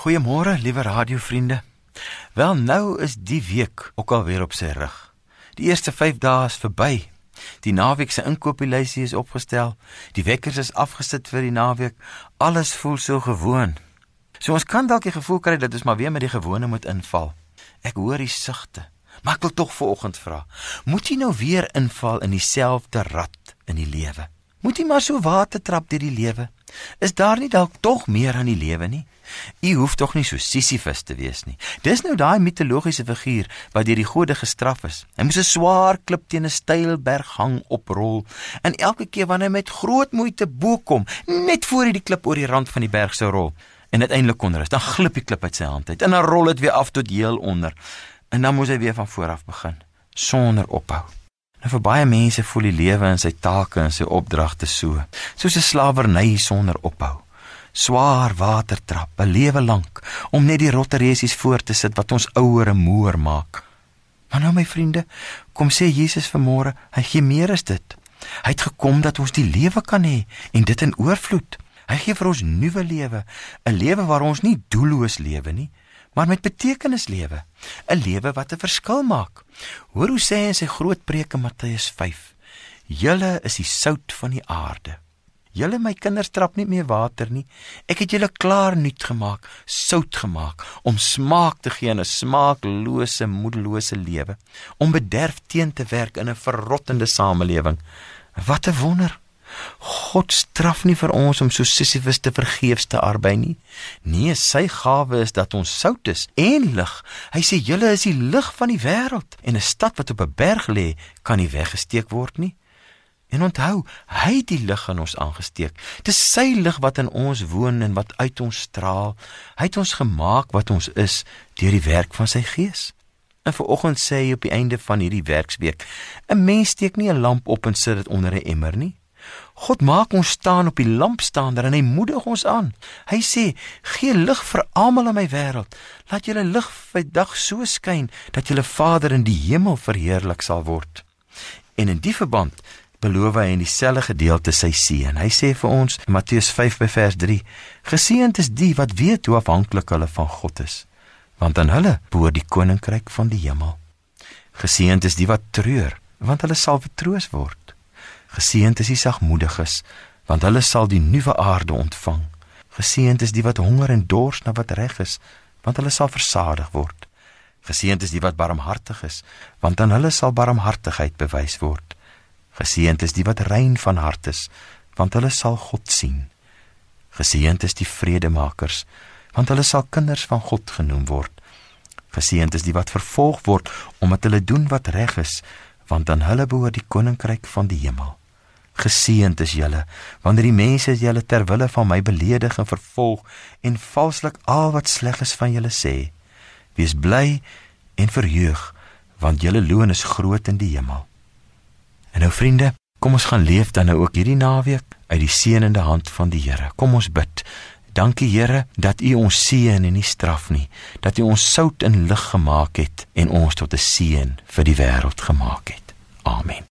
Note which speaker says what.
Speaker 1: Goeiemôre, liewe radiovriende. Wel nou is die week ook al weer op sy rug. Die eerste 5 dae is verby. Die naweek se inkopieslysie is opgestel. Die wekkers is afgesit vir die naweek. Alles voel so gewoon. So ons kan dalk die gevoel kry dat ons maar weer met die gewone moet inval. Ek hoor die sigte. Maar ek wil tog vanoggend vra, moet jy nou weer inval in dieselfde rad in die lewe? Moet jy maar so water trap deur die lewe? Is daar nie dalk tog meer aan die lewe nie? U hoef tog nie so Sisyphus te wees nie. Dis nou daai mitologiese figuur wat deur die gode gestraf is. Hy moes 'n swaar klip teen 'n steil berg hang oprol en elke keer wanneer hy met groot moeite bo kom, net voor hy die klip oor die rand van die berg sou rol en uiteindelik kon rus, dan glip die klip uit sy hand uit en dan rol dit weer af tot heel onder. En dan moes hy weer van voor af begin sonder ophou. Nou vir baie mense voel die lewe en sy take en sy opdragte so, soos 'n slawerny sonder ophou. Swaar watertrap, 'n lewe lank om net die rotteresies voor te sit wat ons ouer en moer maak. Maar nou my vriende, kom sê Jesus vanmôre, hy gee meer as dit. Hy het gekom dat ons die lewe kan hê en dit in oorvloed. Hy gee vir ons nuwe lewe, 'n lewe waar ons nie doelloos lewe nie, maar met betekenis lewe, 'n lewe wat 'n verskil maak. Hoor hoe sê hy in sy groot preek in Matteus 5: "Julle is die sout van die aarde." Julle my kinders trap nie meer water nie. Ek het julle klaar nuut gemaak, sout gemaak om smaak te gee aan 'n smaaklose, moedelose lewe, om bederf teen te werk in 'n verrottende samelewing. Wat 'n wonder. God straf nie vir ons om so Sisyphus te vergeefs te arbei nie. Nee, sy gawe is dat ons sout is en lig. Hy sê julle is die lig van die wêreld en 'n stad wat op 'n berg lê, kan nie weggesteek word nie. En onthou, hy het die lig in ons aangesteek. Dis sy lig wat in ons woon en wat uit ons straal. Hy het ons gemaak wat ons is deur die werk van sy Gees. En vir oggend sê hy op die einde van hierdie werksweek: 'n Mens steek nie 'n lamp op en sit dit onder 'n emmer nie. God maak ons staan op die lampstander en hy moedig ons aan. Hy sê: "Gee lig vir almal in my wêreld. Laat julle lig by dag so skyn dat julle Vader in die hemel verheerlik sal word." En in die verband beloof hy in dieselfde gedeelte sy seën. Hy sê vir ons in Matteus 5 by vers 3: "Geseënd is die wat weet hoe afhanklik hulle van God is, want aan hulle behoort die koninkryk van die hemel. Geseënd is die wat treur, want hulle sal vertroos word." Geseënd is die sagmoediges, want hulle sal die nuwe aarde ontvang. Geseënd is die wat honger en dors na wat reg is, want hulle sal versadig word. Geseënd is die wat barmhartig is, want aan hulle sal barmhartigheid bewys word. Geseënd is die wat rein van hart is, want hulle sal God sien. Geseënd is die vredemakers, want hulle sal kinders van God genoem word. Geseënd is die wat vervolg word omdat hulle doen wat reg is, want aan hulle behoort die koninkryk van die hemel. Geseënd is julle wanneer die mense julle ter wille van my beledig en vervolg en valslik al wat sleg is van julle sê. Wees bly en verheug want julle loon is groot in die hemel. En nou vriende, kom ons gaan leef dan nou ook hierdie naweek uit die seënende hand van die Here. Kom ons bid. Dankie Here dat U ons seën en nie straf nie, dat U ons sout en lig gemaak het en ons tot 'n seën vir die wêreld gemaak het. Amen.